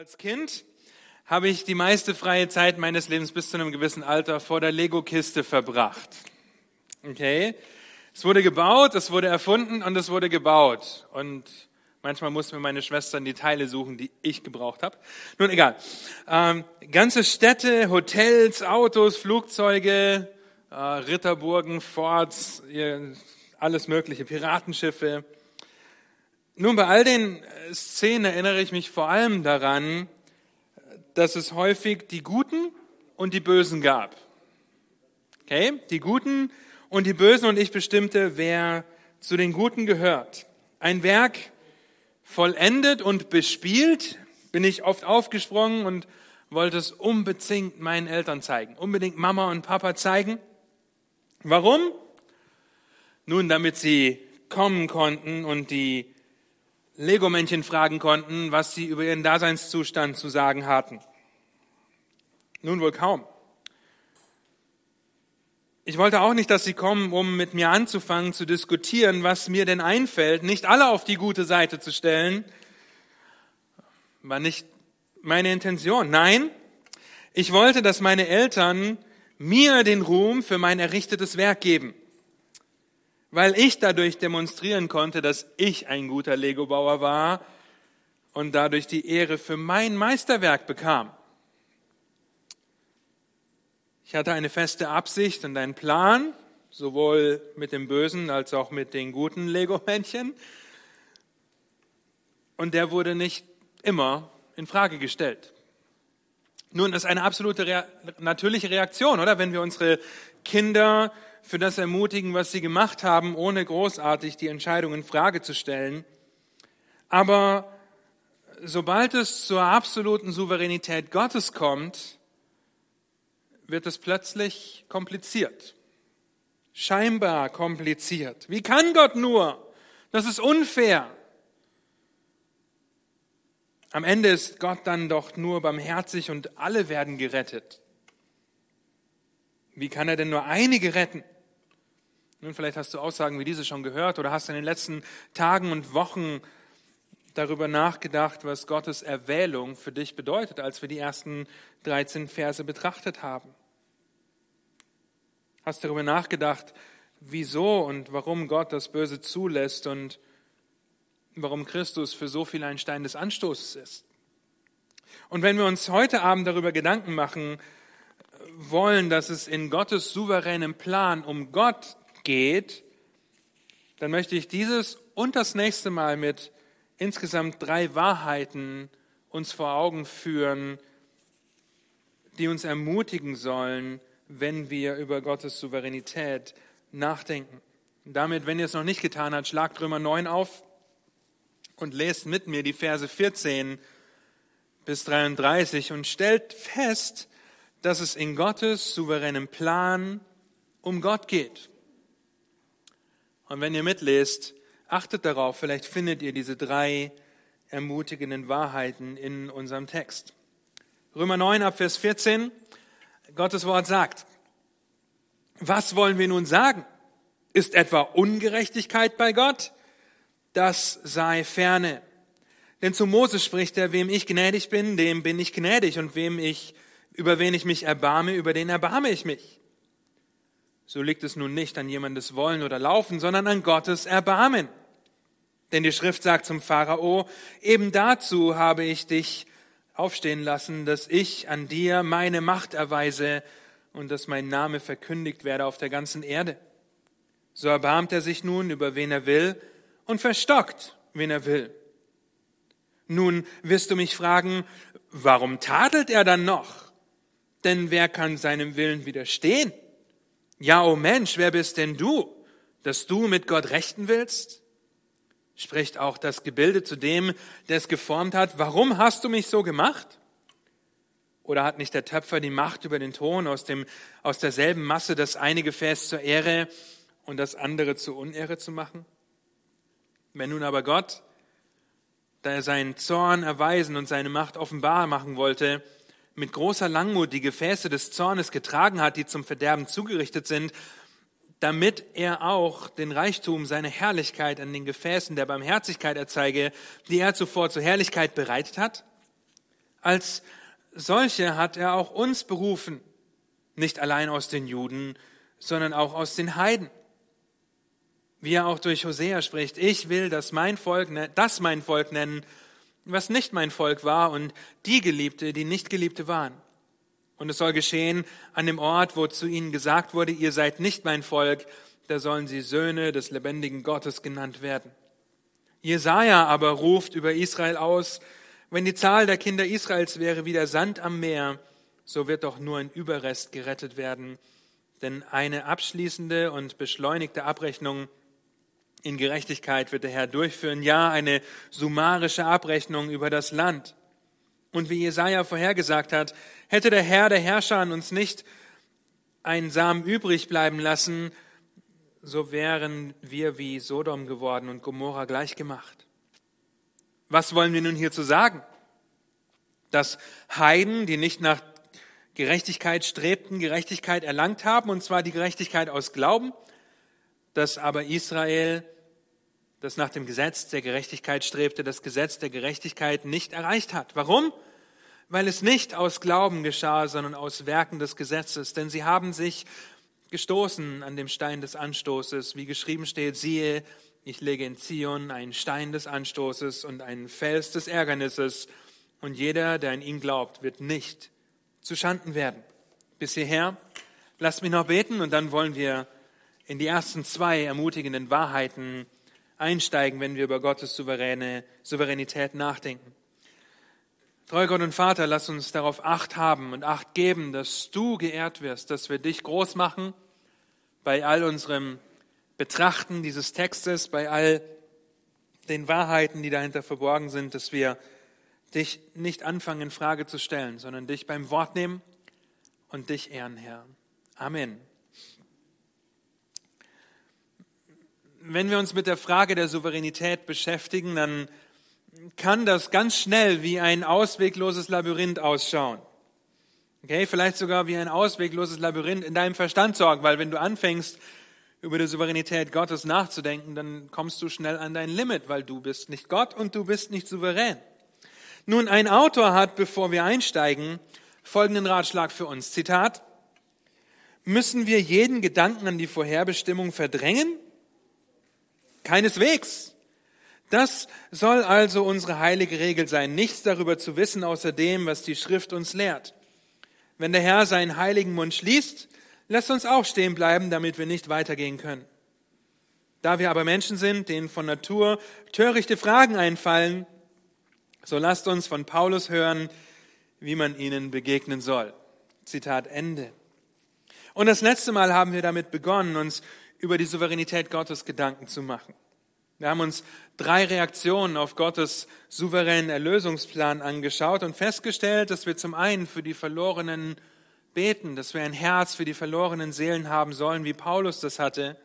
Als Kind habe ich die meiste freie Zeit meines Lebens bis zu einem gewissen Alter vor der Lego-Kiste verbracht. Okay? Es wurde gebaut, es wurde erfunden und es wurde gebaut. Und manchmal mussten mir meine Schwestern die Teile suchen, die ich gebraucht habe. Nun egal. Ähm, ganze Städte, Hotels, Autos, Flugzeuge, äh, Ritterburgen, Forts, alles mögliche, Piratenschiffe. Nun, bei all den äh, Szenen erinnere ich mich vor allem daran, dass es häufig die Guten und die Bösen gab. Okay? Die Guten und die Bösen und ich bestimmte, wer zu den Guten gehört. Ein Werk vollendet und bespielt, bin ich oft aufgesprungen und wollte es unbedingt meinen Eltern zeigen, unbedingt Mama und Papa zeigen. Warum? Nun, damit sie kommen konnten und die Lego-Männchen fragen konnten, was sie über ihren Daseinszustand zu sagen hatten. Nun wohl kaum. Ich wollte auch nicht, dass sie kommen, um mit mir anzufangen zu diskutieren, was mir denn einfällt, nicht alle auf die gute Seite zu stellen. War nicht meine Intention. Nein, ich wollte, dass meine Eltern mir den Ruhm für mein errichtetes Werk geben weil ich dadurch demonstrieren konnte, dass ich ein guter Lego-Bauer war und dadurch die Ehre für mein Meisterwerk bekam. Ich hatte eine feste Absicht und einen Plan, sowohl mit dem bösen als auch mit den guten Lego-Männchen. Und der wurde nicht immer in Frage gestellt. Nun, das ist eine absolute rea natürliche Reaktion, oder? Wenn wir unsere Kinder für das ermutigen, was sie gemacht haben, ohne großartig die Entscheidung in Frage zu stellen. Aber sobald es zur absoluten Souveränität Gottes kommt, wird es plötzlich kompliziert. Scheinbar kompliziert. Wie kann Gott nur? Das ist unfair. Am Ende ist Gott dann doch nur barmherzig und alle werden gerettet. Wie kann er denn nur einige retten? Nun, vielleicht hast du Aussagen wie diese schon gehört oder hast in den letzten Tagen und Wochen darüber nachgedacht, was Gottes Erwählung für dich bedeutet, als wir die ersten 13 Verse betrachtet haben. Hast darüber nachgedacht, wieso und warum Gott das Böse zulässt und warum Christus für so viel ein Stein des Anstoßes ist. Und wenn wir uns heute Abend darüber Gedanken machen wollen, dass es in Gottes souveränem Plan um Gott geht, dann möchte ich dieses und das nächste Mal mit insgesamt drei Wahrheiten uns vor Augen führen, die uns ermutigen sollen, wenn wir über Gottes Souveränität nachdenken. Damit, wenn ihr es noch nicht getan habt, schlagt Römer 9 auf und lest mit mir die Verse 14 bis 33 und stellt fest, dass es in Gottes souveränem Plan um Gott geht. Und wenn ihr mitlest, achtet darauf, vielleicht findet ihr diese drei ermutigenden Wahrheiten in unserem Text. Römer 9 ab Vers 14, Gottes Wort sagt, was wollen wir nun sagen? Ist etwa Ungerechtigkeit bei Gott? Das sei ferne. Denn zu Moses spricht er, wem ich gnädig bin, dem bin ich gnädig und wem ich, über wen ich mich erbarme, über den erbarme ich mich. So liegt es nun nicht an jemandes Wollen oder Laufen, sondern an Gottes Erbarmen. Denn die Schrift sagt zum Pharao, eben dazu habe ich dich aufstehen lassen, dass ich an dir meine Macht erweise und dass mein Name verkündigt werde auf der ganzen Erde. So erbarmt er sich nun über wen er will und verstockt, wen er will. Nun wirst du mich fragen, warum tadelt er dann noch? Denn wer kann seinem Willen widerstehen? Ja, o oh Mensch, wer bist denn du, dass du mit Gott rechten willst? Spricht auch das Gebilde zu dem, der es geformt hat, warum hast du mich so gemacht? Oder hat nicht der Töpfer die Macht über den Ton aus, dem, aus derselben Masse das eine Gefäß zur Ehre und das andere zur Unehre zu machen? Wenn nun aber Gott, da er seinen Zorn erweisen und seine Macht offenbar machen wollte, mit großer Langmut die Gefäße des Zornes getragen hat, die zum Verderben zugerichtet sind, damit er auch den Reichtum seiner Herrlichkeit an den Gefäßen der Barmherzigkeit erzeige, die er zuvor zur Herrlichkeit bereitet hat? Als solche hat er auch uns berufen, nicht allein aus den Juden, sondern auch aus den Heiden. Wie er auch durch Hosea spricht, ich will, dass mein Volk, ne, das mein Volk nennen, was nicht mein Volk war und die Geliebte, die nicht Geliebte waren. Und es soll geschehen an dem Ort, wo zu ihnen gesagt wurde, ihr seid nicht mein Volk, da sollen sie Söhne des lebendigen Gottes genannt werden. Jesaja aber ruft über Israel aus, wenn die Zahl der Kinder Israels wäre wie der Sand am Meer, so wird doch nur ein Überrest gerettet werden. Denn eine abschließende und beschleunigte Abrechnung in Gerechtigkeit wird der Herr durchführen. Ja, eine summarische Abrechnung über das Land. Und wie Jesaja vorhergesagt hat, hätte der Herr, der Herrscher an uns nicht einen Samen übrig bleiben lassen, so wären wir wie Sodom geworden und Gomorra gleichgemacht. Was wollen wir nun hierzu sagen? Dass Heiden, die nicht nach Gerechtigkeit strebten, Gerechtigkeit erlangt haben, und zwar die Gerechtigkeit aus Glauben, dass aber Israel, das nach dem Gesetz der Gerechtigkeit strebte, das Gesetz der Gerechtigkeit nicht erreicht hat. Warum? Weil es nicht aus Glauben geschah, sondern aus Werken des Gesetzes. Denn sie haben sich gestoßen an dem Stein des Anstoßes, wie geschrieben steht, siehe, ich lege in Zion einen Stein des Anstoßes und einen Fels des Ärgernisses, und jeder, der an ihn glaubt, wird nicht zu Schanden werden. Bis hierher, lasst mich noch beten und dann wollen wir in die ersten zwei ermutigenden Wahrheiten einsteigen, wenn wir über Gottes souveräne Souveränität nachdenken. Treu Gott und Vater, lass uns darauf Acht haben und Acht geben, dass du geehrt wirst, dass wir dich groß machen bei all unserem Betrachten dieses Textes, bei all den Wahrheiten, die dahinter verborgen sind, dass wir dich nicht anfangen in Frage zu stellen, sondern dich beim Wort nehmen und dich ehren, Herr. Amen. Wenn wir uns mit der Frage der Souveränität beschäftigen, dann kann das ganz schnell wie ein auswegloses Labyrinth ausschauen. Okay, vielleicht sogar wie ein auswegloses Labyrinth in deinem Verstand sorgen, weil wenn du anfängst, über die Souveränität Gottes nachzudenken, dann kommst du schnell an dein Limit, weil du bist nicht Gott und du bist nicht souverän. Nun, ein Autor hat, bevor wir einsteigen, folgenden Ratschlag für uns. Zitat, müssen wir jeden Gedanken an die Vorherbestimmung verdrängen? Keineswegs. Das soll also unsere heilige Regel sein, nichts darüber zu wissen, außer dem, was die Schrift uns lehrt. Wenn der Herr seinen heiligen Mund schließt, lasst uns auch stehen bleiben, damit wir nicht weitergehen können. Da wir aber Menschen sind, denen von Natur törichte Fragen einfallen, so lasst uns von Paulus hören, wie man ihnen begegnen soll. Zitat Ende. Und das letzte Mal haben wir damit begonnen, uns über die Souveränität Gottes Gedanken zu machen. Wir haben uns drei Reaktionen auf Gottes souveränen Erlösungsplan angeschaut und festgestellt, dass wir zum einen für die Verlorenen beten, dass wir ein Herz für die verlorenen Seelen haben sollen, wie Paulus das hatte.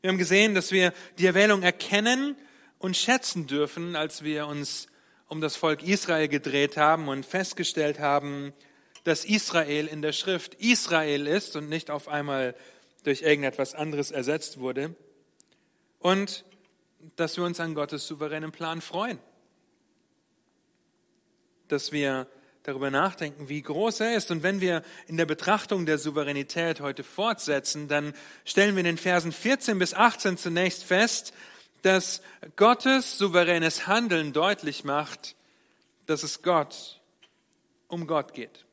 Wir haben gesehen, dass wir die Erwählung erkennen und schätzen dürfen, als wir uns um das Volk Israel gedreht haben und festgestellt haben, dass Israel in der Schrift Israel ist und nicht auf einmal durch irgendetwas anderes ersetzt wurde. Und dass wir uns an Gottes souveränen Plan freuen. Dass wir darüber nachdenken, wie groß er ist. Und wenn wir in der Betrachtung der Souveränität heute fortsetzen, dann stellen wir in den Versen 14 bis 18 zunächst fest, dass Gottes souveränes Handeln deutlich macht, dass es Gott um Gott geht.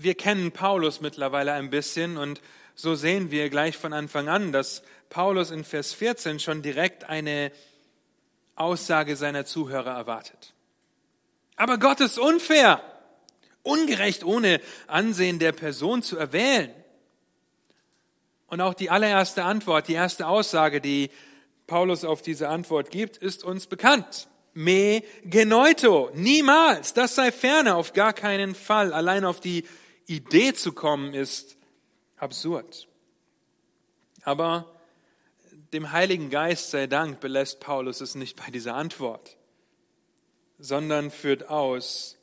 Wir kennen Paulus mittlerweile ein bisschen und so sehen wir gleich von Anfang an, dass Paulus in Vers 14 schon direkt eine Aussage seiner Zuhörer erwartet. Aber Gott ist unfair, ungerecht, ohne Ansehen der Person zu erwählen. Und auch die allererste Antwort, die erste Aussage, die Paulus auf diese Antwort gibt, ist uns bekannt. Me genoito, niemals, das sei ferne, auf gar keinen Fall. Allein auf die Idee zu kommen ist absurd. Aber dem Heiligen Geist sei Dank belässt Paulus es nicht bei dieser Antwort, sondern führt aus,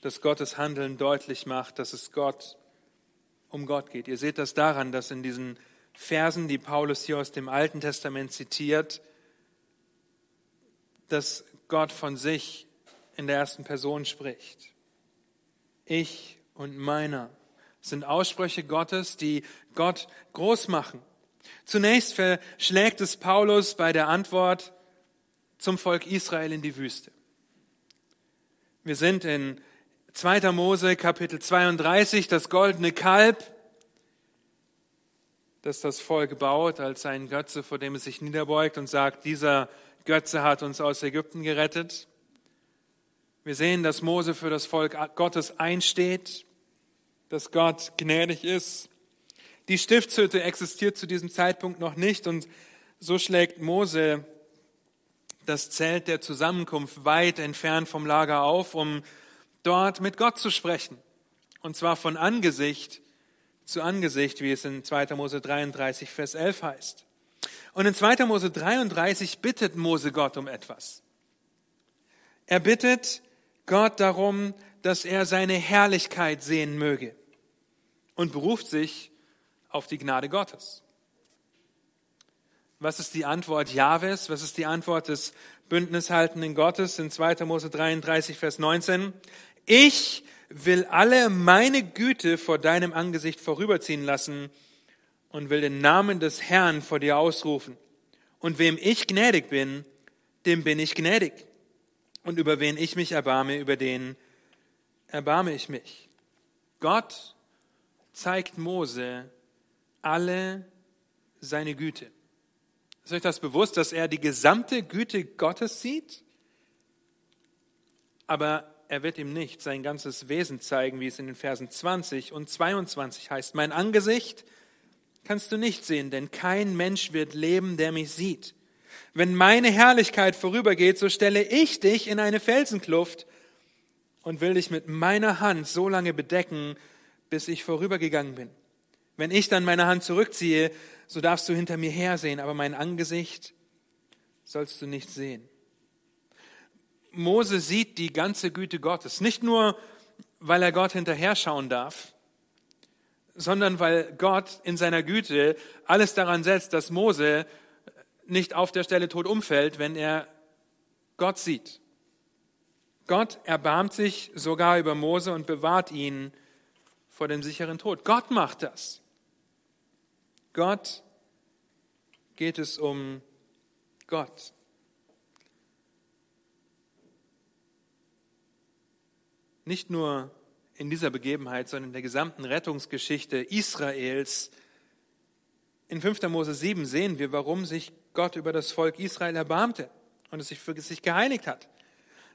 dass Gottes Handeln deutlich macht, dass es Gott um Gott geht. Ihr seht das daran, dass in diesen Versen, die Paulus hier aus dem Alten Testament zitiert, dass Gott von sich in der ersten Person spricht. Ich und meiner sind Aussprüche Gottes, die Gott groß machen. Zunächst verschlägt es Paulus bei der Antwort zum Volk Israel in die Wüste. Wir sind in 2. Mose Kapitel 32, das goldene Kalb, das das Volk baut als ein Götze, vor dem es sich niederbeugt und sagt, dieser Götze hat uns aus Ägypten gerettet. Wir sehen, dass Mose für das Volk Gottes einsteht, dass Gott gnädig ist. Die Stiftshütte existiert zu diesem Zeitpunkt noch nicht und so schlägt Mose das Zelt der Zusammenkunft weit entfernt vom Lager auf, um dort mit Gott zu sprechen. Und zwar von Angesicht zu Angesicht, wie es in 2. Mose 33, Vers 11 heißt. Und in 2. Mose 33 bittet Mose Gott um etwas. Er bittet Gott darum, dass er seine Herrlichkeit sehen möge und beruft sich auf die Gnade Gottes. Was ist die Antwort Jahwes? Was ist die Antwort des bündnishaltenden Gottes in 2. Mose 33, Vers 19? Ich will alle meine Güte vor deinem Angesicht vorüberziehen lassen und will den Namen des Herrn vor dir ausrufen. Und wem ich gnädig bin, dem bin ich gnädig. Und über wen ich mich erbarme, über den erbarme ich mich. Gott zeigt Mose alle seine Güte. Ist euch das bewusst, dass er die gesamte Güte Gottes sieht? Aber er wird ihm nicht sein ganzes Wesen zeigen, wie es in den Versen 20 und 22 heißt. Mein Angesicht kannst du nicht sehen, denn kein Mensch wird leben, der mich sieht. Wenn meine Herrlichkeit vorübergeht, so stelle ich dich in eine Felsenkluft und will dich mit meiner Hand so lange bedecken, bis ich vorübergegangen bin. Wenn ich dann meine Hand zurückziehe, so darfst du hinter mir hersehen, aber mein Angesicht sollst du nicht sehen. Mose sieht die ganze Güte Gottes, nicht nur, weil er Gott hinterher schauen darf, sondern weil Gott in seiner Güte alles daran setzt, dass Mose nicht auf der Stelle tot umfällt, wenn er Gott sieht. Gott erbarmt sich sogar über Mose und bewahrt ihn vor dem sicheren Tod. Gott macht das. Gott geht es um Gott. Nicht nur in dieser Begebenheit, sondern in der gesamten Rettungsgeschichte Israels. In 5. Mose 7 sehen wir, warum sich Gott über das Volk Israel erbarmte und es sich für sich geheiligt hat.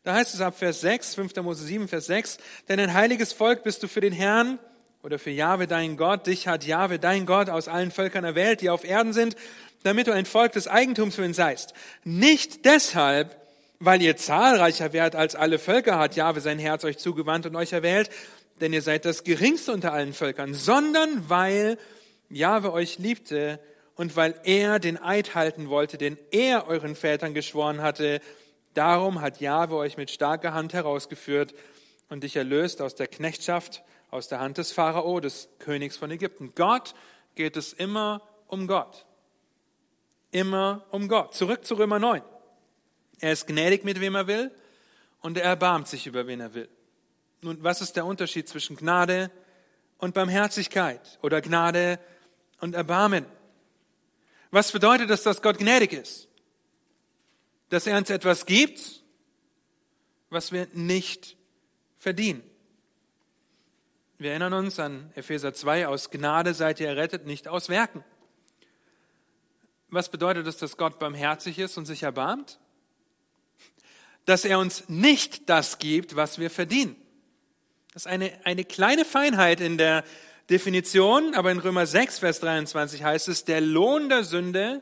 Da heißt es ab Vers 6, 5. Mose 7, Vers 6, denn ein heiliges Volk bist du für den Herrn, oder für Jahwe dein Gott. Dich hat Jahwe dein Gott aus allen Völkern der Welt, die auf Erden sind, damit du ein Volk des Eigentums für ihn seist. Nicht deshalb, weil ihr zahlreicher wärt als alle Völker, hat Jahwe sein Herz euch zugewandt und euch erwählt, denn ihr seid das geringste unter allen Völkern, sondern weil Jahwe euch liebte und weil er den Eid halten wollte, den er euren Vätern geschworen hatte. Darum hat Jahwe euch mit starker Hand herausgeführt und dich erlöst aus der Knechtschaft aus der Hand des Pharao, des Königs von Ägypten. Gott geht es immer um Gott. Immer um Gott. Zurück zu Römer 9. Er ist gnädig mit wem er will und er erbarmt sich über wen er will. Nun, was ist der Unterschied zwischen Gnade und Barmherzigkeit oder Gnade und Erbarmen? Was bedeutet es, dass Gott gnädig ist? Dass er uns etwas gibt, was wir nicht verdienen. Wir erinnern uns an Epheser 2, aus Gnade seid ihr errettet, nicht aus Werken. Was bedeutet es, dass Gott barmherzig ist und sich erbarmt? Dass er uns nicht das gibt, was wir verdienen. Das ist eine, eine kleine Feinheit in der Definition, aber in Römer 6, Vers 23 heißt es, der Lohn der Sünde,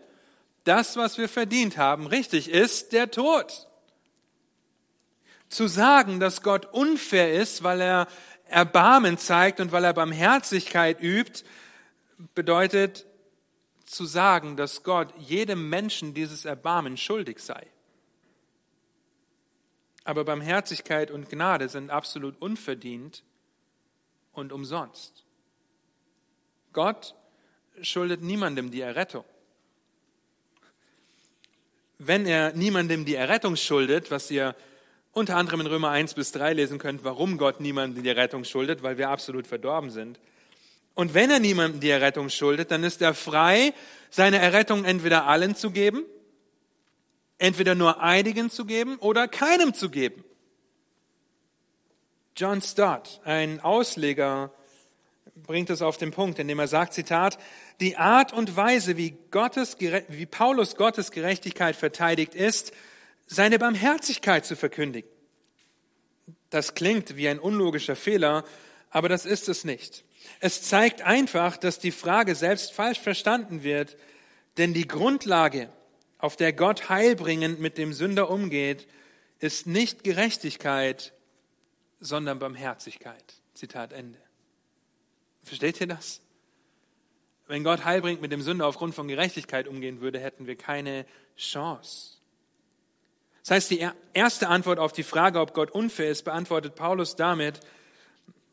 das, was wir verdient haben, richtig ist, der Tod. Zu sagen, dass Gott unfair ist, weil er Erbarmen zeigt und weil er Barmherzigkeit übt, bedeutet zu sagen, dass Gott jedem Menschen dieses Erbarmen schuldig sei. Aber Barmherzigkeit und Gnade sind absolut unverdient und umsonst. Gott schuldet niemandem die Errettung. wenn er niemandem die Errettung schuldet, was ihr unter anderem in Römer 1 bis 3 lesen könnt, warum Gott niemandem die Errettung schuldet, weil wir absolut verdorben sind. Und wenn er niemandem die Errettung schuldet, dann ist er frei, seine Errettung entweder allen zu geben, entweder nur einigen zu geben oder keinem zu geben. John Stott, ein Ausleger, bringt es auf den Punkt, indem er sagt, Zitat, die Art und Weise, wie, Gottes, wie Paulus Gottes Gerechtigkeit verteidigt ist, seine Barmherzigkeit zu verkündigen. Das klingt wie ein unlogischer Fehler, aber das ist es nicht. Es zeigt einfach, dass die Frage selbst falsch verstanden wird, denn die Grundlage, auf der Gott heilbringend mit dem Sünder umgeht, ist nicht Gerechtigkeit, sondern Barmherzigkeit. Zitat Ende. Versteht ihr das? Wenn Gott heilbringend mit dem Sünder aufgrund von Gerechtigkeit umgehen würde, hätten wir keine Chance. Das heißt, die erste Antwort auf die Frage, ob Gott unfair ist, beantwortet Paulus damit,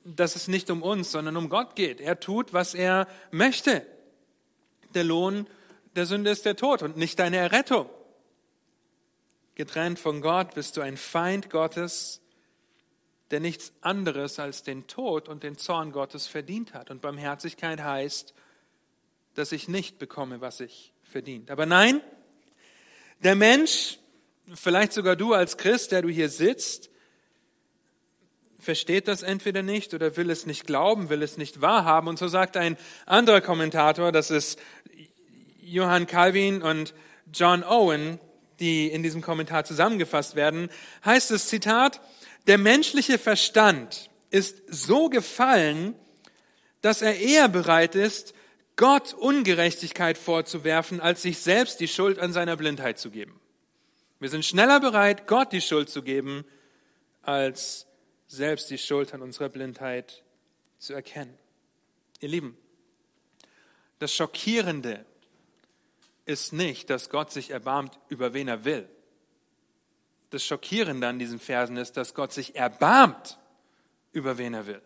dass es nicht um uns, sondern um Gott geht. Er tut, was er möchte. Der Lohn der Sünde ist der Tod und nicht deine Errettung. Getrennt von Gott bist du ein Feind Gottes, der nichts anderes als den Tod und den Zorn Gottes verdient hat. Und Barmherzigkeit heißt, dass ich nicht bekomme, was ich verdient. Aber nein, der Mensch, vielleicht sogar du als Christ, der du hier sitzt, versteht das entweder nicht oder will es nicht glauben, will es nicht wahrhaben. Und so sagt ein anderer Kommentator, das ist Johann Calvin und John Owen, die in diesem Kommentar zusammengefasst werden, heißt es, Zitat, der menschliche Verstand ist so gefallen, dass er eher bereit ist, Gott Ungerechtigkeit vorzuwerfen, als sich selbst die Schuld an seiner Blindheit zu geben. Wir sind schneller bereit, Gott die Schuld zu geben, als selbst die Schuld an unserer Blindheit zu erkennen. Ihr Lieben, das Schockierende ist nicht, dass Gott sich erbarmt, über wen er will. Das Schockierende an diesen Versen ist, dass Gott sich erbarmt, über wen er will.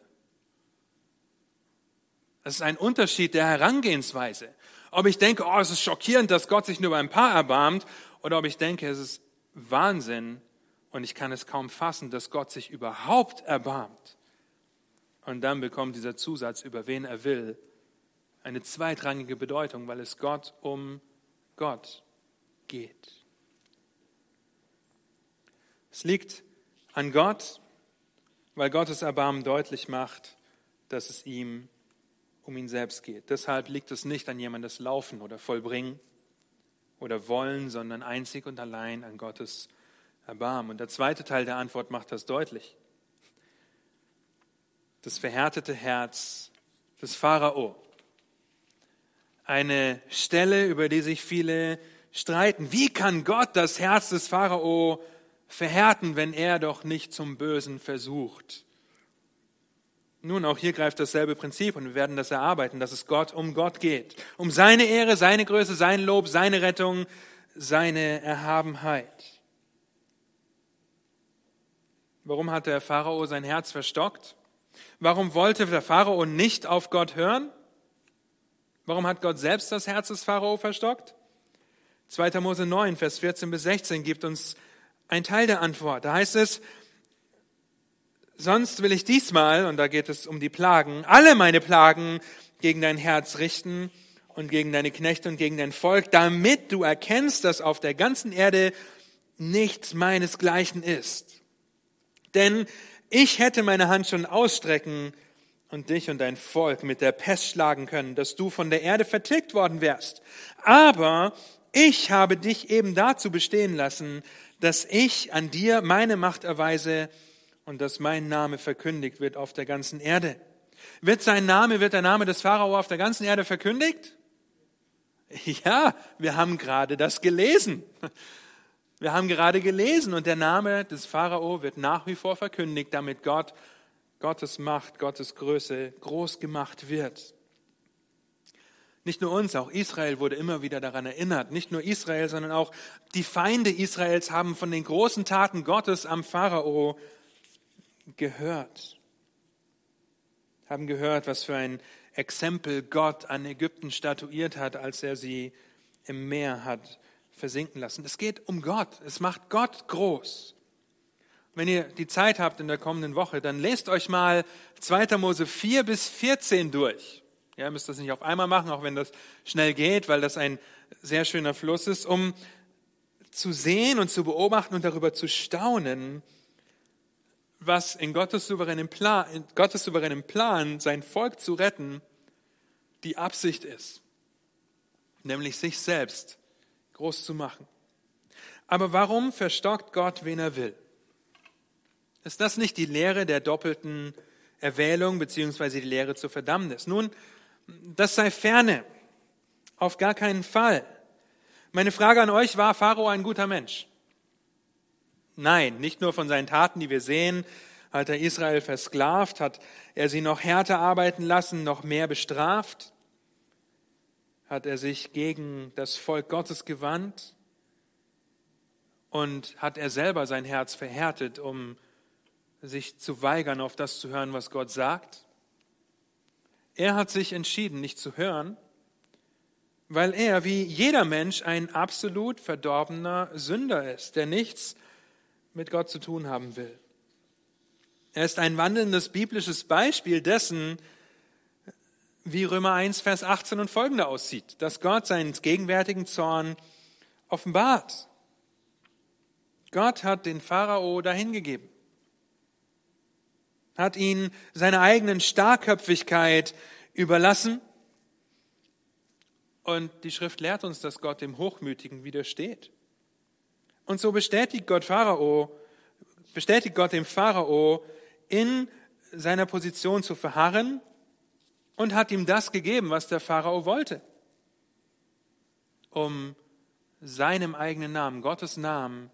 Das ist ein Unterschied der Herangehensweise. Ob ich denke, oh, es ist schockierend, dass Gott sich nur über ein paar erbarmt, oder ob ich denke, es ist Wahnsinn, und ich kann es kaum fassen, dass Gott sich überhaupt erbarmt. Und dann bekommt dieser Zusatz, über wen er will, eine zweitrangige Bedeutung, weil es Gott um Gott geht. Es liegt an Gott, weil Gottes Erbarmen deutlich macht, dass es ihm um ihn selbst geht. Deshalb liegt es nicht an jemandes Laufen oder Vollbringen oder Wollen, sondern einzig und allein an Gottes Erbarmen. Und der zweite Teil der Antwort macht das deutlich. Das verhärtete Herz des Pharao. Eine Stelle, über die sich viele streiten. Wie kann Gott das Herz des Pharao verhärten, wenn er doch nicht zum Bösen versucht? Nun, auch hier greift dasselbe Prinzip und wir werden das erarbeiten, dass es Gott um Gott geht. Um seine Ehre, seine Größe, sein Lob, seine Rettung, seine Erhabenheit. Warum hat der Pharao sein Herz verstockt? Warum wollte der Pharao nicht auf Gott hören? Warum hat Gott selbst das Herz des Pharao verstockt? 2. Mose 9, Vers 14 bis 16 gibt uns ein Teil der Antwort. Da heißt es, sonst will ich diesmal, und da geht es um die Plagen, alle meine Plagen gegen dein Herz richten und gegen deine Knechte und gegen dein Volk, damit du erkennst, dass auf der ganzen Erde nichts meinesgleichen ist. Denn ich hätte meine Hand schon ausstrecken und dich und dein Volk mit der Pest schlagen können, dass du von der Erde vertilgt worden wärst. Aber ich habe dich eben dazu bestehen lassen, dass ich an dir meine Macht erweise und dass mein Name verkündigt wird auf der ganzen Erde. Wird sein Name, wird der Name des Pharao auf der ganzen Erde verkündigt? Ja, wir haben gerade das gelesen. Wir haben gerade gelesen und der Name des Pharao wird nach wie vor verkündigt, damit Gott, Gottes Macht, Gottes Größe groß gemacht wird. Nicht nur uns, auch Israel wurde immer wieder daran erinnert. Nicht nur Israel, sondern auch die Feinde Israels haben von den großen Taten Gottes am Pharao gehört. Haben gehört, was für ein Exempel Gott an Ägypten statuiert hat, als er sie im Meer hat versinken lassen. Es geht um Gott. Es macht Gott groß. Wenn ihr die Zeit habt in der kommenden Woche, dann lest euch mal 2. Mose 4 bis 14 durch. Ja, ihr müsst das nicht auf einmal machen, auch wenn das schnell geht, weil das ein sehr schöner Fluss ist, um zu sehen und zu beobachten und darüber zu staunen, was in Gottes souveränem Plan, in Gottes souveränem Plan, sein Volk zu retten, die Absicht ist. Nämlich sich selbst groß zu machen. Aber warum verstockt Gott, wen er will? Ist das nicht die Lehre der doppelten Erwählung beziehungsweise die Lehre zur Verdammnis? Nun, das sei ferne. Auf gar keinen Fall. Meine Frage an euch war, Pharao ein guter Mensch? Nein, nicht nur von seinen Taten, die wir sehen, hat er Israel versklavt, hat er sie noch härter arbeiten lassen, noch mehr bestraft, hat er sich gegen das Volk Gottes gewandt? Und hat er selber sein Herz verhärtet, um sich zu weigern, auf das zu hören, was Gott sagt. Er hat sich entschieden, nicht zu hören, weil er wie jeder Mensch ein absolut verdorbener Sünder ist, der nichts mit Gott zu tun haben will. Er ist ein wandelndes biblisches Beispiel dessen, wie Römer 1, Vers 18 und folgende aussieht, dass Gott seinen gegenwärtigen Zorn offenbart. Gott hat den Pharao dahingegeben, hat ihn seiner eigenen Starrköpfigkeit überlassen. Und die Schrift lehrt uns, dass Gott dem Hochmütigen widersteht. Und so bestätigt Gott Pharao, bestätigt Gott dem Pharao in seiner Position zu verharren und hat ihm das gegeben, was der Pharao wollte, um seinem eigenen Namen, Gottes Namen,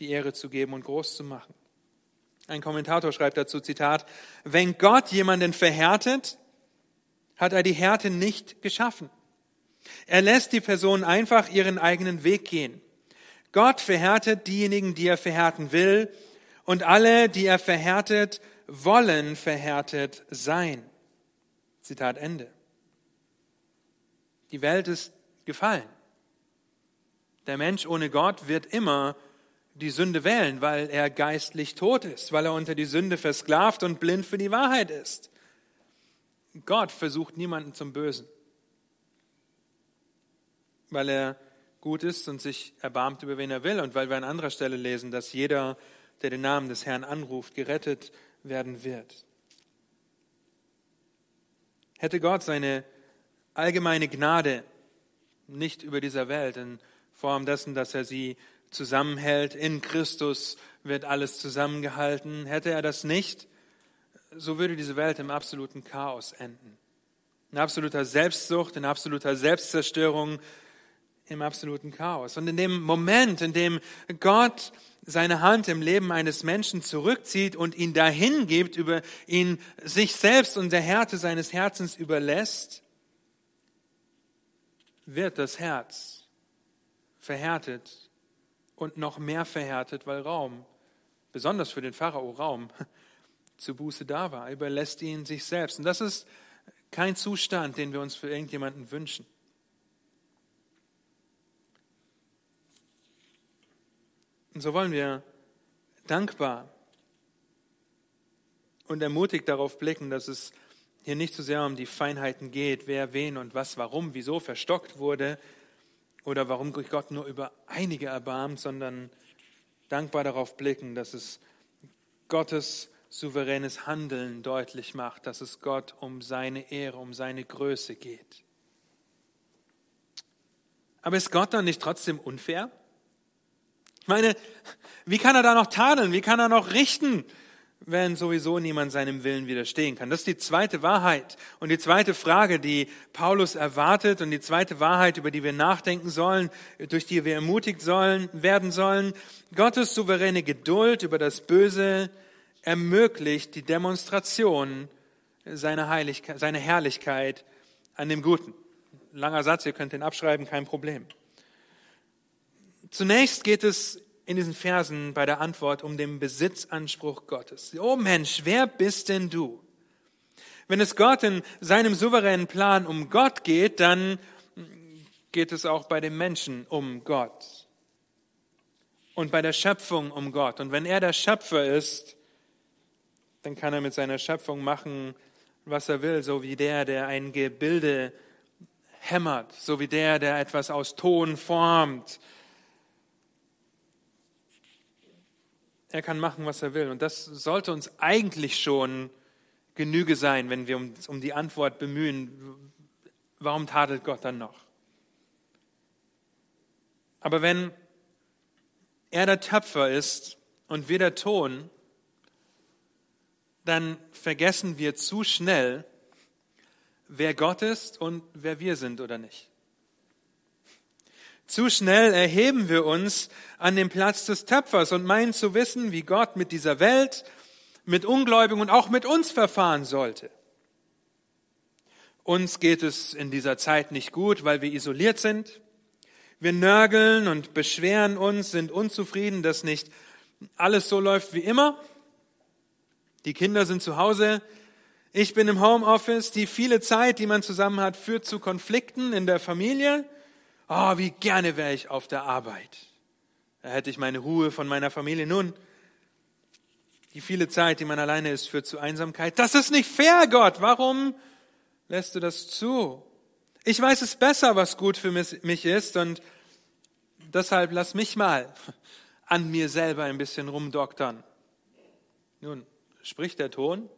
die Ehre zu geben und groß zu machen. Ein Kommentator schreibt dazu, Zitat, wenn Gott jemanden verhärtet, hat er die Härte nicht geschaffen. Er lässt die Person einfach ihren eigenen Weg gehen. Gott verhärtet diejenigen, die er verhärten will, und alle, die er verhärtet, wollen verhärtet sein. Zitat Ende. Die Welt ist gefallen. Der Mensch ohne Gott wird immer die Sünde wählen, weil er geistlich tot ist, weil er unter die Sünde versklavt und blind für die Wahrheit ist. Gott versucht niemanden zum Bösen, weil er gut ist und sich erbarmt über wen er will und weil wir an anderer Stelle lesen, dass jeder, der den Namen des Herrn anruft, gerettet werden wird. Hätte Gott seine allgemeine Gnade nicht über dieser Welt in Form dessen, dass er sie zusammenhält, in Christus wird alles zusammengehalten, hätte er das nicht, so würde diese Welt im absoluten Chaos enden. In absoluter Selbstsucht, in absoluter Selbstzerstörung, im absoluten Chaos. Und in dem Moment, in dem Gott seine Hand im Leben eines Menschen zurückzieht und ihn dahin gibt, über ihn sich selbst und der Härte seines Herzens überlässt, wird das Herz verhärtet und noch mehr verhärtet, weil Raum, besonders für den Pharao Raum, zu Buße da war. Er überlässt ihn sich selbst. Und das ist kein Zustand, den wir uns für irgendjemanden wünschen. Und so wollen wir dankbar und ermutigt darauf blicken, dass es hier nicht so sehr um die Feinheiten geht, wer, wen und was, warum, wieso verstockt wurde oder warum Gott nur über einige erbarmt, sondern dankbar darauf blicken, dass es Gottes souveränes Handeln deutlich macht, dass es Gott um seine Ehre, um seine Größe geht. Aber ist Gott dann nicht trotzdem unfair? Ich meine, wie kann er da noch tadeln? Wie kann er noch richten, wenn sowieso niemand seinem Willen widerstehen kann? Das ist die zweite Wahrheit. Und die zweite Frage, die Paulus erwartet und die zweite Wahrheit, über die wir nachdenken sollen, durch die wir ermutigt sollen, werden sollen. Gottes souveräne Geduld über das Böse ermöglicht die Demonstration seiner, Heiligkeit, seiner Herrlichkeit an dem Guten. Langer Satz, ihr könnt den abschreiben, kein Problem. Zunächst geht es in diesen Versen bei der Antwort um den Besitzanspruch Gottes. Oh Mensch, wer bist denn du? Wenn es Gott in seinem souveränen Plan um Gott geht, dann geht es auch bei dem Menschen um Gott und bei der Schöpfung um Gott. Und wenn er der Schöpfer ist, dann kann er mit seiner Schöpfung machen, was er will, so wie der, der ein Gebilde hämmert, so wie der, der etwas aus Ton formt. Er kann machen, was er will. Und das sollte uns eigentlich schon Genüge sein, wenn wir uns um die Antwort bemühen, warum tadelt Gott dann noch? Aber wenn er der Töpfer ist und wir der Ton, dann vergessen wir zu schnell, wer Gott ist und wer wir sind oder nicht. Zu schnell erheben wir uns an den Platz des Töpfers und meinen zu wissen, wie Gott mit dieser Welt, mit Ungläubigen und auch mit uns verfahren sollte. Uns geht es in dieser Zeit nicht gut, weil wir isoliert sind. Wir nörgeln und beschweren uns, sind unzufrieden, dass nicht alles so läuft wie immer. Die Kinder sind zu Hause. Ich bin im Homeoffice. Die viele Zeit, die man zusammen hat, führt zu Konflikten in der Familie. Oh, wie gerne wäre ich auf der Arbeit. Da hätte ich meine Ruhe von meiner Familie. Nun, die viele Zeit, die man alleine ist, führt zu Einsamkeit. Das ist nicht fair, Gott. Warum lässt du das zu? Ich weiß es besser, was gut für mich ist und deshalb lass mich mal an mir selber ein bisschen rumdoktern. Nun, spricht der Ton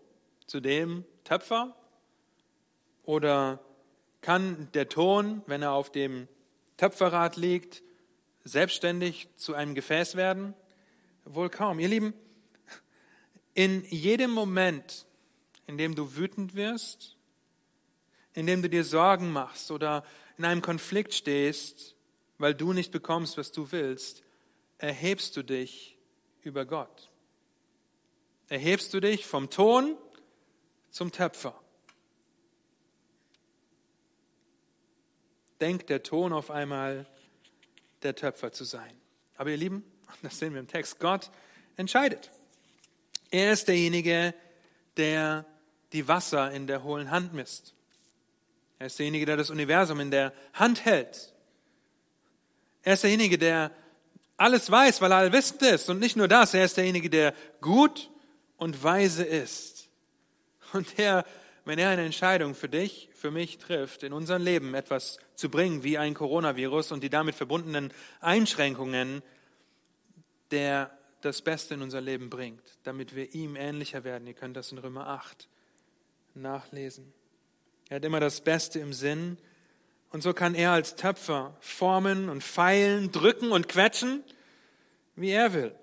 zu dem Töpfer? Oder kann der Ton, wenn er auf dem Töpferrad liegt, selbstständig zu einem Gefäß werden? Wohl kaum. Ihr Lieben, in jedem Moment, in dem du wütend wirst, indem du dir Sorgen machst oder in einem Konflikt stehst, weil du nicht bekommst, was du willst, erhebst du dich über Gott. Erhebst du dich vom Ton zum Töpfer. Denkt der Ton auf einmal, der Töpfer zu sein. Aber ihr Lieben, das sehen wir im Text, Gott entscheidet. Er ist derjenige, der die Wasser in der hohlen Hand misst. Er ist derjenige, der das Universum in der Hand hält. Er ist derjenige, der alles weiß, weil er allwissend ist. Und nicht nur das, er ist derjenige, der gut und weise ist. Und der, wenn er eine Entscheidung für dich, für mich trifft, in unserem Leben etwas zu bringen, wie ein Coronavirus und die damit verbundenen Einschränkungen, der das Beste in unser Leben bringt, damit wir ihm ähnlicher werden. Ihr könnt das in Römer 8 nachlesen. Er hat immer das Beste im Sinn. Und so kann er als Töpfer formen und feilen, drücken und quetschen, wie er will.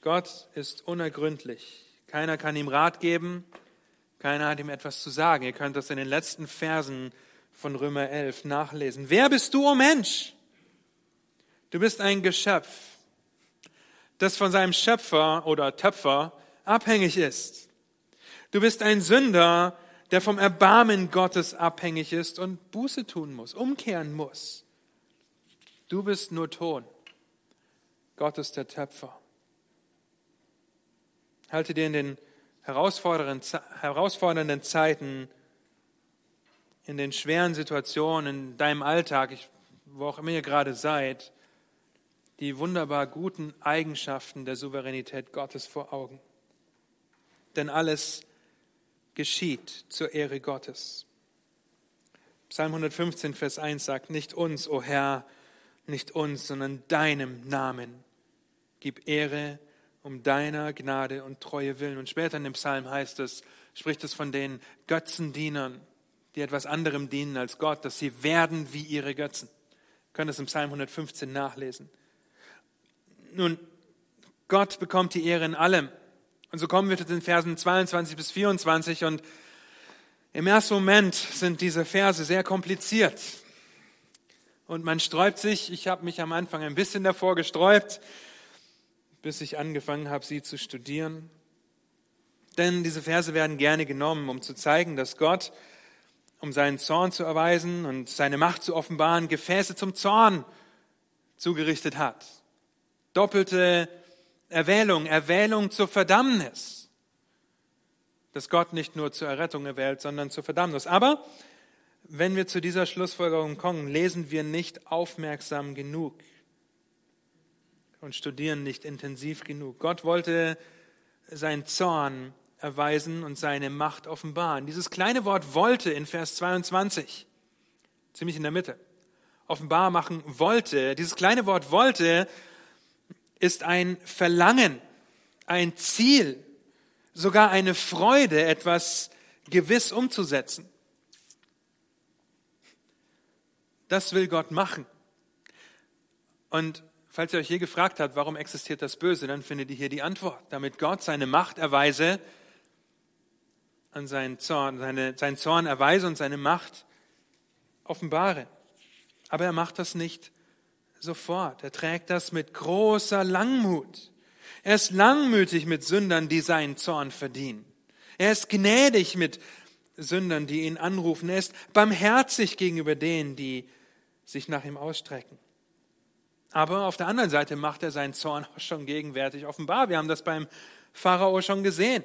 Gott ist unergründlich. Keiner kann ihm Rat geben. Keiner hat ihm etwas zu sagen. Ihr könnt das in den letzten Versen von Römer 11 nachlesen. Wer bist du, o oh Mensch? Du bist ein Geschöpf, das von seinem Schöpfer oder Töpfer abhängig ist. Du bist ein Sünder, der vom Erbarmen Gottes abhängig ist und Buße tun muss, umkehren muss. Du bist nur Ton. Gott ist der Töpfer. Halte dir in den herausfordernden Zeiten, in den schweren Situationen, in deinem Alltag, wo auch immer ihr gerade seid, die wunderbar guten Eigenschaften der Souveränität Gottes vor Augen. Denn alles geschieht zur Ehre Gottes. Psalm 115, Vers 1 sagt, nicht uns, o oh Herr, nicht uns, sondern deinem Namen. Gib Ehre um deiner Gnade und Treue willen. Und später in dem Psalm heißt es, spricht es von den Götzendienern, die etwas anderem dienen als Gott, dass sie werden wie ihre Götzen. Wir können das im Psalm 115 nachlesen. Nun, Gott bekommt die Ehre in allem. Und so kommen wir zu den Versen 22 bis 24 und im ersten Moment sind diese Verse sehr kompliziert. Und man sträubt sich, ich habe mich am Anfang ein bisschen davor gesträubt, bis ich angefangen habe, sie zu studieren. Denn diese Verse werden gerne genommen, um zu zeigen, dass Gott, um seinen Zorn zu erweisen und seine Macht zu offenbaren, Gefäße zum Zorn zugerichtet hat. Doppelte Erwählung, Erwählung zur Verdammnis. Dass Gott nicht nur zur Errettung erwählt, sondern zur Verdammnis. Aber wenn wir zu dieser Schlussfolgerung kommen, lesen wir nicht aufmerksam genug und studieren nicht intensiv genug. Gott wollte seinen Zorn erweisen und seine Macht offenbaren. Dieses kleine Wort wollte in Vers 22, ziemlich in der Mitte, offenbar machen wollte. Dieses kleine Wort wollte ist ein Verlangen, ein Ziel, sogar eine Freude, etwas gewiss umzusetzen. Das will Gott machen. Und falls ihr euch je gefragt habt, warum existiert das Böse, dann findet ihr hier die Antwort. Damit Gott seine Macht erweise, an seinen Zorn, seine, seinen Zorn erweise und seine Macht offenbare. Aber er macht das nicht sofort. Er trägt das mit großer Langmut. Er ist langmütig mit Sündern, die seinen Zorn verdienen. Er ist gnädig mit Sündern, die ihn anrufen. Er ist barmherzig gegenüber denen, die sich nach ihm ausstrecken. Aber auf der anderen Seite macht er seinen Zorn auch schon gegenwärtig offenbar. Wir haben das beim Pharao schon gesehen.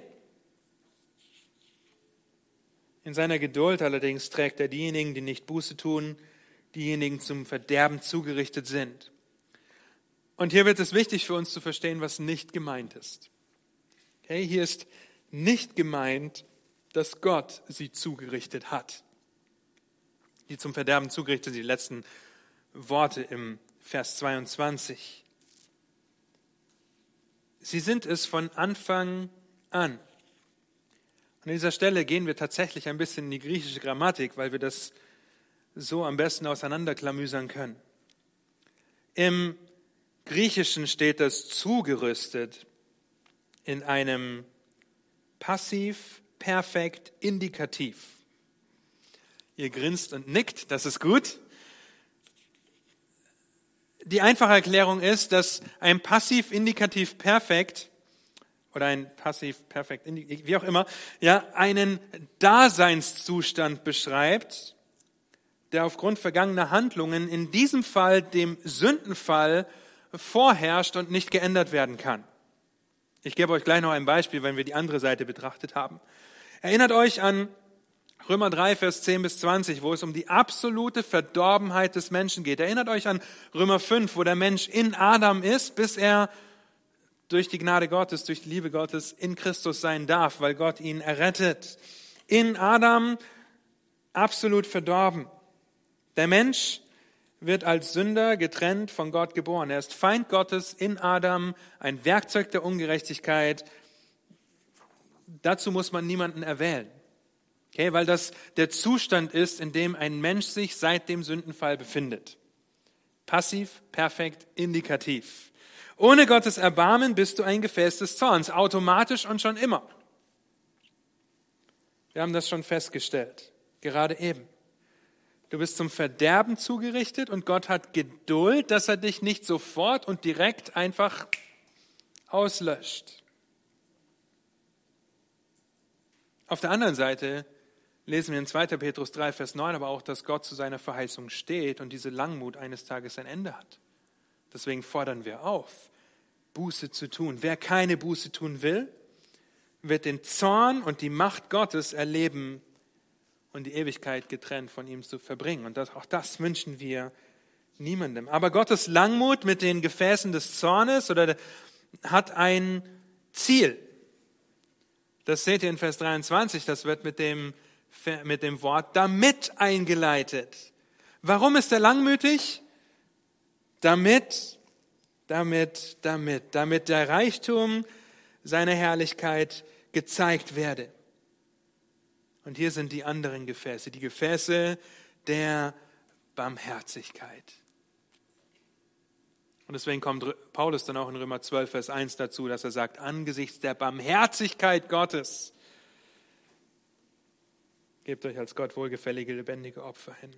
In seiner Geduld allerdings trägt er diejenigen, die nicht Buße tun, diejenigen zum Verderben zugerichtet sind. Und hier wird es wichtig für uns zu verstehen, was nicht gemeint ist. Okay, hier ist nicht gemeint, dass Gott sie zugerichtet hat. Die zum Verderben zugerichtet, die letzten Worte im Vers 22. Sie sind es von Anfang an. An dieser Stelle gehen wir tatsächlich ein bisschen in die griechische Grammatik, weil wir das so am besten auseinanderklamüsern können. Im Griechischen steht das zugerüstet in einem Passiv, Perfekt, Indikativ. Ihr grinst und nickt, das ist gut. Die einfache Erklärung ist, dass ein Passiv, Indikativ, Perfekt oder ein Passiv, Perfekt, wie auch immer, ja, einen Daseinszustand beschreibt, der aufgrund vergangener Handlungen in diesem Fall dem Sündenfall vorherrscht und nicht geändert werden kann. Ich gebe euch gleich noch ein Beispiel, wenn wir die andere Seite betrachtet haben. Erinnert euch an Römer 3, Vers 10 bis 20, wo es um die absolute Verdorbenheit des Menschen geht. Erinnert euch an Römer 5, wo der Mensch in Adam ist, bis er durch die Gnade Gottes, durch die Liebe Gottes in Christus sein darf, weil Gott ihn errettet. In Adam absolut verdorben. Der Mensch wird als Sünder getrennt von Gott geboren. Er ist Feind Gottes in Adam, ein Werkzeug der Ungerechtigkeit. Dazu muss man niemanden erwählen. Okay, weil das der Zustand ist, in dem ein Mensch sich seit dem Sündenfall befindet. Passiv, perfekt, indikativ. Ohne Gottes Erbarmen bist du ein Gefäß des Zorns, automatisch und schon immer. Wir haben das schon festgestellt, gerade eben. Du bist zum Verderben zugerichtet und Gott hat Geduld, dass er dich nicht sofort und direkt einfach auslöscht. Auf der anderen Seite lesen wir in 2. Petrus 3, Vers 9 aber auch, dass Gott zu seiner Verheißung steht und diese Langmut eines Tages ein Ende hat. Deswegen fordern wir auf, Buße zu tun. Wer keine Buße tun will, wird den Zorn und die Macht Gottes erleben und die Ewigkeit getrennt von ihm zu verbringen. Und das, auch das wünschen wir niemandem. Aber Gottes Langmut mit den Gefäßen des Zornes oder hat ein Ziel. Das seht ihr in Vers 23, das wird mit dem, mit dem Wort damit eingeleitet. Warum ist er langmütig? Damit, damit, damit, damit der Reichtum seiner Herrlichkeit gezeigt werde. Und hier sind die anderen Gefäße, die Gefäße der Barmherzigkeit. Und deswegen kommt Paulus dann auch in Römer 12, Vers 1 dazu, dass er sagt, angesichts der Barmherzigkeit Gottes, gebt euch als Gott wohlgefällige, lebendige Opfer hin.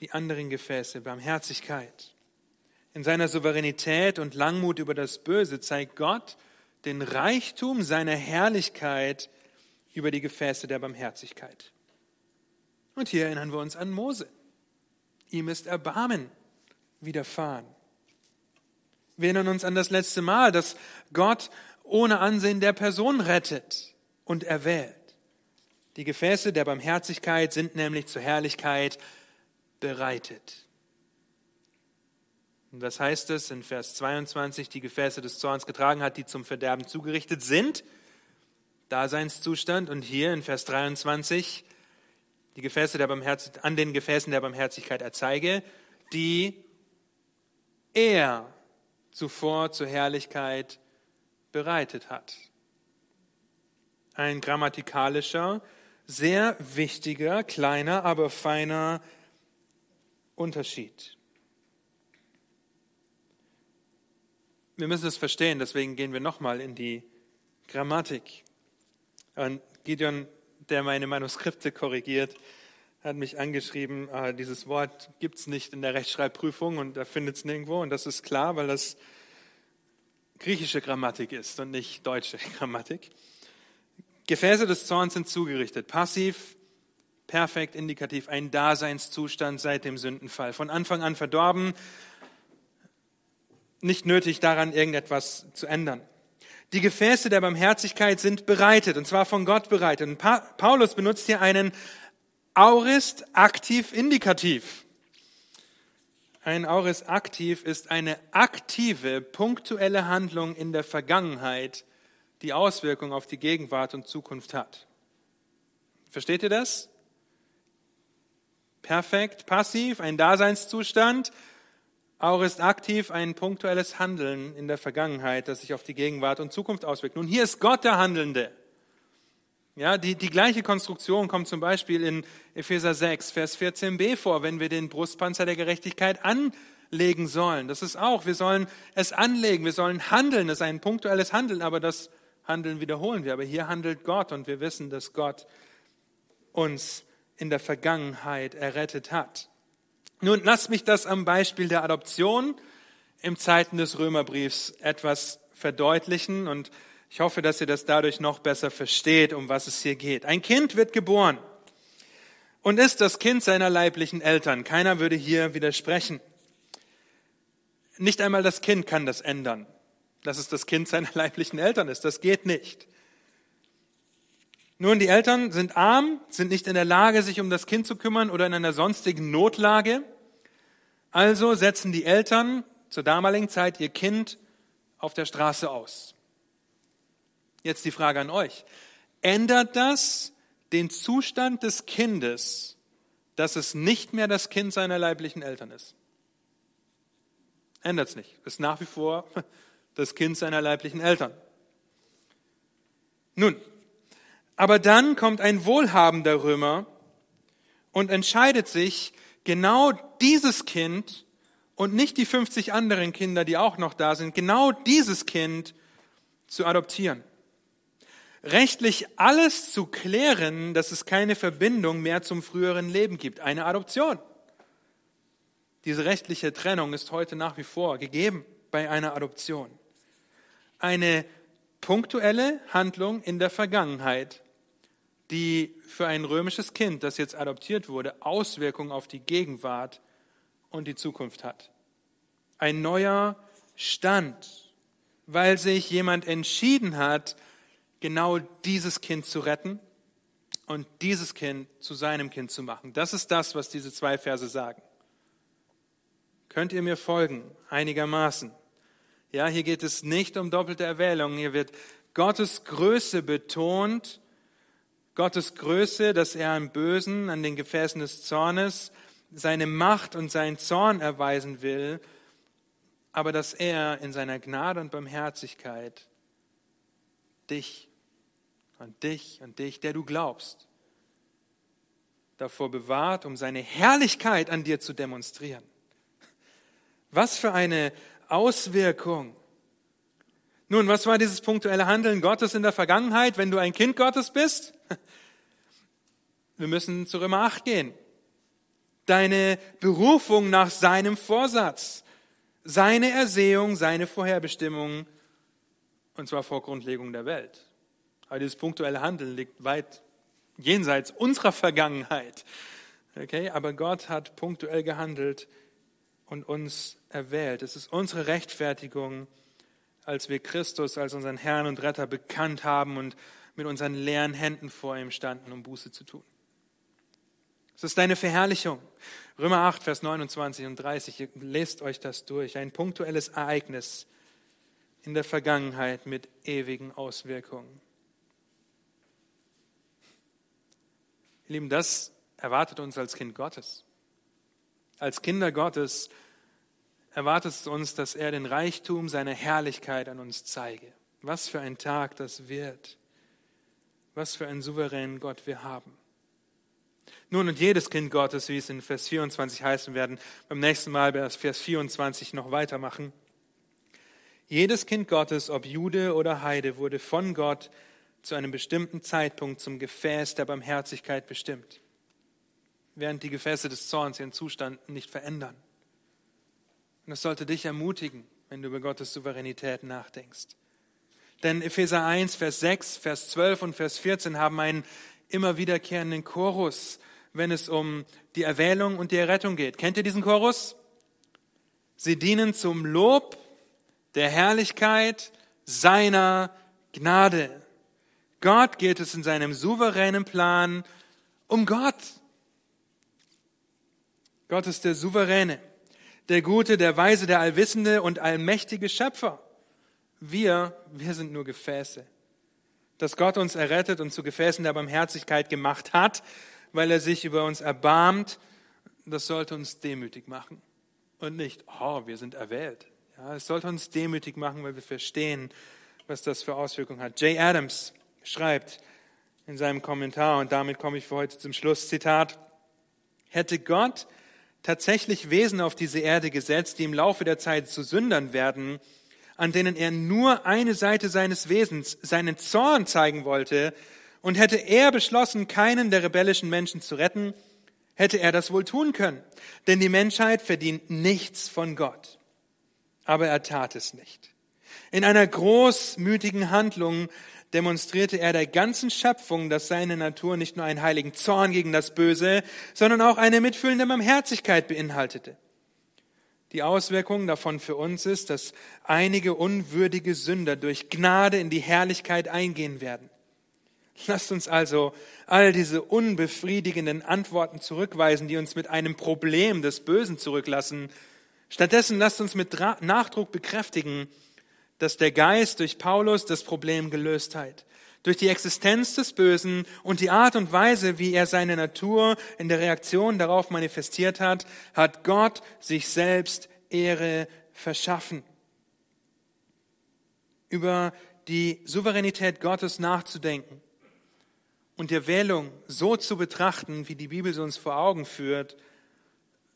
Die anderen Gefäße, Barmherzigkeit. In seiner Souveränität und Langmut über das Böse zeigt Gott, den Reichtum seiner Herrlichkeit über die Gefäße der Barmherzigkeit. Und hier erinnern wir uns an Mose. Ihm ist Erbarmen widerfahren. Wir erinnern uns an das letzte Mal, dass Gott ohne Ansehen der Person rettet und erwählt. Die Gefäße der Barmherzigkeit sind nämlich zur Herrlichkeit bereitet. Und was heißt es in Vers 22? Die Gefäße des Zorns getragen hat, die zum Verderben zugerichtet sind. Daseinszustand. Und hier in Vers 23 die Gefäße der an den Gefäßen der Barmherzigkeit erzeige, die er zuvor zur Herrlichkeit bereitet hat. Ein grammatikalischer, sehr wichtiger, kleiner, aber feiner Unterschied. Wir müssen es verstehen, deswegen gehen wir nochmal in die Grammatik. Und Gideon, der meine Manuskripte korrigiert, hat mich angeschrieben, äh, dieses Wort gibt es nicht in der Rechtschreibprüfung und er findet es nirgendwo. Und das ist klar, weil das griechische Grammatik ist und nicht deutsche Grammatik. Gefäße des Zorns sind zugerichtet. Passiv, perfekt, indikativ, ein Daseinszustand seit dem Sündenfall. Von Anfang an verdorben, nicht nötig daran irgendetwas zu ändern. Die Gefäße der Barmherzigkeit sind bereitet, und zwar von Gott bereitet. Und Paulus benutzt hier einen Aurist aktiv indikativ. Ein Aurist aktiv ist eine aktive, punktuelle Handlung in der Vergangenheit, die Auswirkungen auf die Gegenwart und Zukunft hat. Versteht ihr das? Perfekt, passiv, ein Daseinszustand, Aurist aktiv, ein punktuelles Handeln in der Vergangenheit, das sich auf die Gegenwart und Zukunft auswirkt. Nun, hier ist Gott der Handelnde. Ja, die, die gleiche Konstruktion kommt zum Beispiel in Epheser 6, Vers 14b vor, wenn wir den Brustpanzer der Gerechtigkeit anlegen sollen. Das ist auch, wir sollen es anlegen, wir sollen handeln, das ist ein punktuelles Handeln, aber das Handeln wiederholen wir. Aber hier handelt Gott und wir wissen, dass Gott uns in der Vergangenheit errettet hat. Nun, lasst mich das am Beispiel der Adoption im Zeiten des Römerbriefs etwas verdeutlichen und ich hoffe, dass ihr das dadurch noch besser versteht, um was es hier geht. Ein Kind wird geboren und ist das Kind seiner leiblichen Eltern. Keiner würde hier widersprechen. Nicht einmal das Kind kann das ändern, dass es das Kind seiner leiblichen Eltern ist. Das geht nicht. Nun, die Eltern sind arm, sind nicht in der Lage, sich um das Kind zu kümmern oder in einer sonstigen Notlage. Also setzen die Eltern zur damaligen Zeit ihr Kind auf der Straße aus. Jetzt die Frage an euch. Ändert das den Zustand des Kindes, dass es nicht mehr das Kind seiner leiblichen Eltern ist? Ändert es nicht. Ist nach wie vor das Kind seiner leiblichen Eltern. Nun, aber dann kommt ein wohlhabender Römer und entscheidet sich, genau dieses Kind und nicht die 50 anderen Kinder, die auch noch da sind, genau dieses Kind zu adoptieren. Rechtlich alles zu klären, dass es keine Verbindung mehr zum früheren Leben gibt. Eine Adoption. Diese rechtliche Trennung ist heute nach wie vor gegeben bei einer Adoption. Eine punktuelle Handlung in der Vergangenheit, die für ein römisches Kind, das jetzt adoptiert wurde, Auswirkungen auf die Gegenwart und die Zukunft hat. Ein neuer Stand, weil sich jemand entschieden hat, genau dieses Kind zu retten und dieses Kind zu seinem Kind zu machen. Das ist das, was diese zwei Verse sagen. Könnt ihr mir folgen? Einigermaßen. Ja, hier geht es nicht um doppelte Erwählung. Hier wird Gottes Größe betont Gottes Größe, dass er am Bösen, an den Gefäßen des Zornes, seine Macht und seinen Zorn erweisen will, aber dass er in seiner Gnade und Barmherzigkeit dich und dich und dich, der du glaubst, davor bewahrt, um seine Herrlichkeit an dir zu demonstrieren. Was für eine Auswirkung. Nun, was war dieses punktuelle Handeln Gottes in der Vergangenheit, wenn du ein Kind Gottes bist? Wir müssen zu Römer 8 gehen. Deine Berufung nach seinem Vorsatz, seine Ersehung, seine Vorherbestimmung, und zwar vor Grundlegung der Welt. Aber dieses punktuelle Handeln liegt weit jenseits unserer Vergangenheit. Okay? Aber Gott hat punktuell gehandelt und uns erwählt. Es ist unsere Rechtfertigung, als wir Christus als unseren Herrn und Retter bekannt haben und mit unseren leeren Händen vor ihm standen, um Buße zu tun. Es ist deine Verherrlichung. Römer 8, Vers 29 und 30, ihr lest euch das durch. Ein punktuelles Ereignis in der Vergangenheit mit ewigen Auswirkungen. Ihr Lieben, das erwartet uns als Kind Gottes. Als Kinder Gottes erwartet es uns, dass er den Reichtum seiner Herrlichkeit an uns zeige. Was für ein Tag das wird. Was für einen souveränen Gott wir haben. Nun, und jedes Kind Gottes, wie es in Vers 24 heißen werden, beim nächsten Mal bei Vers 24 noch weitermachen. Jedes Kind Gottes, ob Jude oder Heide, wurde von Gott zu einem bestimmten Zeitpunkt zum Gefäß der Barmherzigkeit bestimmt, während die Gefäße des Zorns ihren Zustand nicht verändern. Und das sollte dich ermutigen, wenn du über Gottes Souveränität nachdenkst. Denn Epheser 1, Vers 6, Vers 12 und Vers 14 haben einen immer wiederkehrenden Chorus, wenn es um die Erwählung und die Errettung geht. Kennt ihr diesen Chorus? Sie dienen zum Lob der Herrlichkeit seiner Gnade. Gott geht es in seinem souveränen Plan um Gott. Gott ist der Souveräne, der Gute, der Weise, der Allwissende und allmächtige Schöpfer. Wir, wir sind nur Gefäße. Dass Gott uns errettet und zu Gefäßen der Barmherzigkeit gemacht hat, weil er sich über uns erbarmt, das sollte uns demütig machen. Und nicht, oh, wir sind erwählt. Ja, es sollte uns demütig machen, weil wir verstehen, was das für Auswirkungen hat. Jay Adams schreibt in seinem Kommentar, und damit komme ich für heute zum Schluss, Zitat, hätte Gott tatsächlich Wesen auf diese Erde gesetzt, die im Laufe der Zeit zu Sündern werden, an denen er nur eine Seite seines Wesens, seinen Zorn zeigen wollte, und hätte er beschlossen, keinen der rebellischen Menschen zu retten, hätte er das wohl tun können. Denn die Menschheit verdient nichts von Gott. Aber er tat es nicht. In einer großmütigen Handlung demonstrierte er der ganzen Schöpfung, dass seine Natur nicht nur einen heiligen Zorn gegen das Böse, sondern auch eine mitfühlende Barmherzigkeit beinhaltete. Die Auswirkung davon für uns ist, dass einige unwürdige Sünder durch Gnade in die Herrlichkeit eingehen werden. Lasst uns also all diese unbefriedigenden Antworten zurückweisen, die uns mit einem Problem des Bösen zurücklassen. Stattdessen lasst uns mit Nachdruck bekräftigen, dass der Geist durch Paulus das Problem gelöst hat. Durch die Existenz des Bösen und die Art und Weise, wie er seine Natur in der Reaktion darauf manifestiert hat, hat Gott sich selbst Ehre verschaffen. Über die Souveränität Gottes nachzudenken und die Erwählung so zu betrachten, wie die Bibel sie uns vor Augen führt,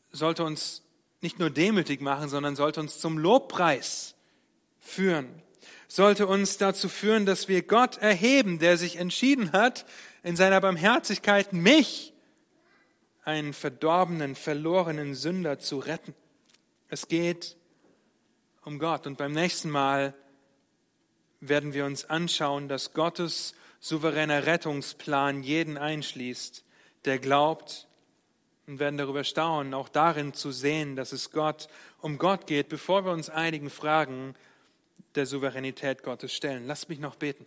sollte uns nicht nur demütig machen, sondern sollte uns zum Lobpreis führen. Sollte uns dazu führen, dass wir Gott erheben, der sich entschieden hat, in seiner Barmherzigkeit mich, einen verdorbenen, verlorenen Sünder, zu retten. Es geht um Gott. Und beim nächsten Mal werden wir uns anschauen, dass Gottes souveräner Rettungsplan jeden einschließt, der glaubt und werden darüber staunen, auch darin zu sehen, dass es Gott um Gott geht, bevor wir uns einigen Fragen der Souveränität Gottes stellen. Lass mich noch beten.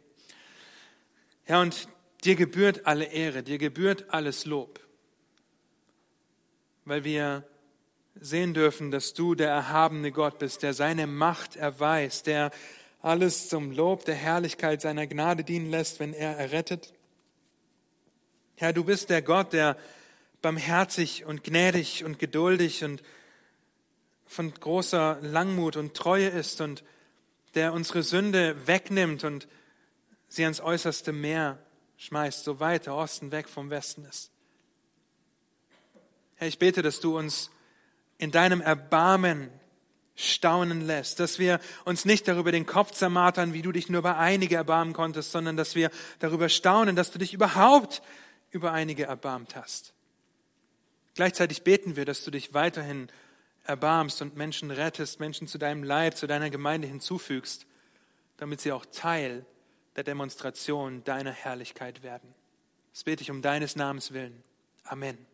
Ja, und dir gebührt alle Ehre, dir gebührt alles Lob, weil wir sehen dürfen, dass du der erhabene Gott bist, der seine Macht erweist, der alles zum Lob der Herrlichkeit seiner Gnade dienen lässt, wenn er errettet. Herr, du bist der Gott, der barmherzig und gnädig und geduldig und von großer Langmut und Treue ist und der unsere Sünde wegnimmt und sie ans äußerste Meer schmeißt, so weit der Osten weg vom Westen ist. Herr, ich bete, dass du uns in deinem Erbarmen staunen lässt, dass wir uns nicht darüber den Kopf zermartern, wie du dich nur über einige erbarmen konntest, sondern dass wir darüber staunen, dass du dich überhaupt über einige erbarmt hast. Gleichzeitig beten wir, dass du dich weiterhin erbarmst und Menschen rettest, Menschen zu deinem Leib, zu deiner Gemeinde hinzufügst, damit sie auch Teil der Demonstration deiner Herrlichkeit werden. Das bete ich um deines Namens willen. Amen.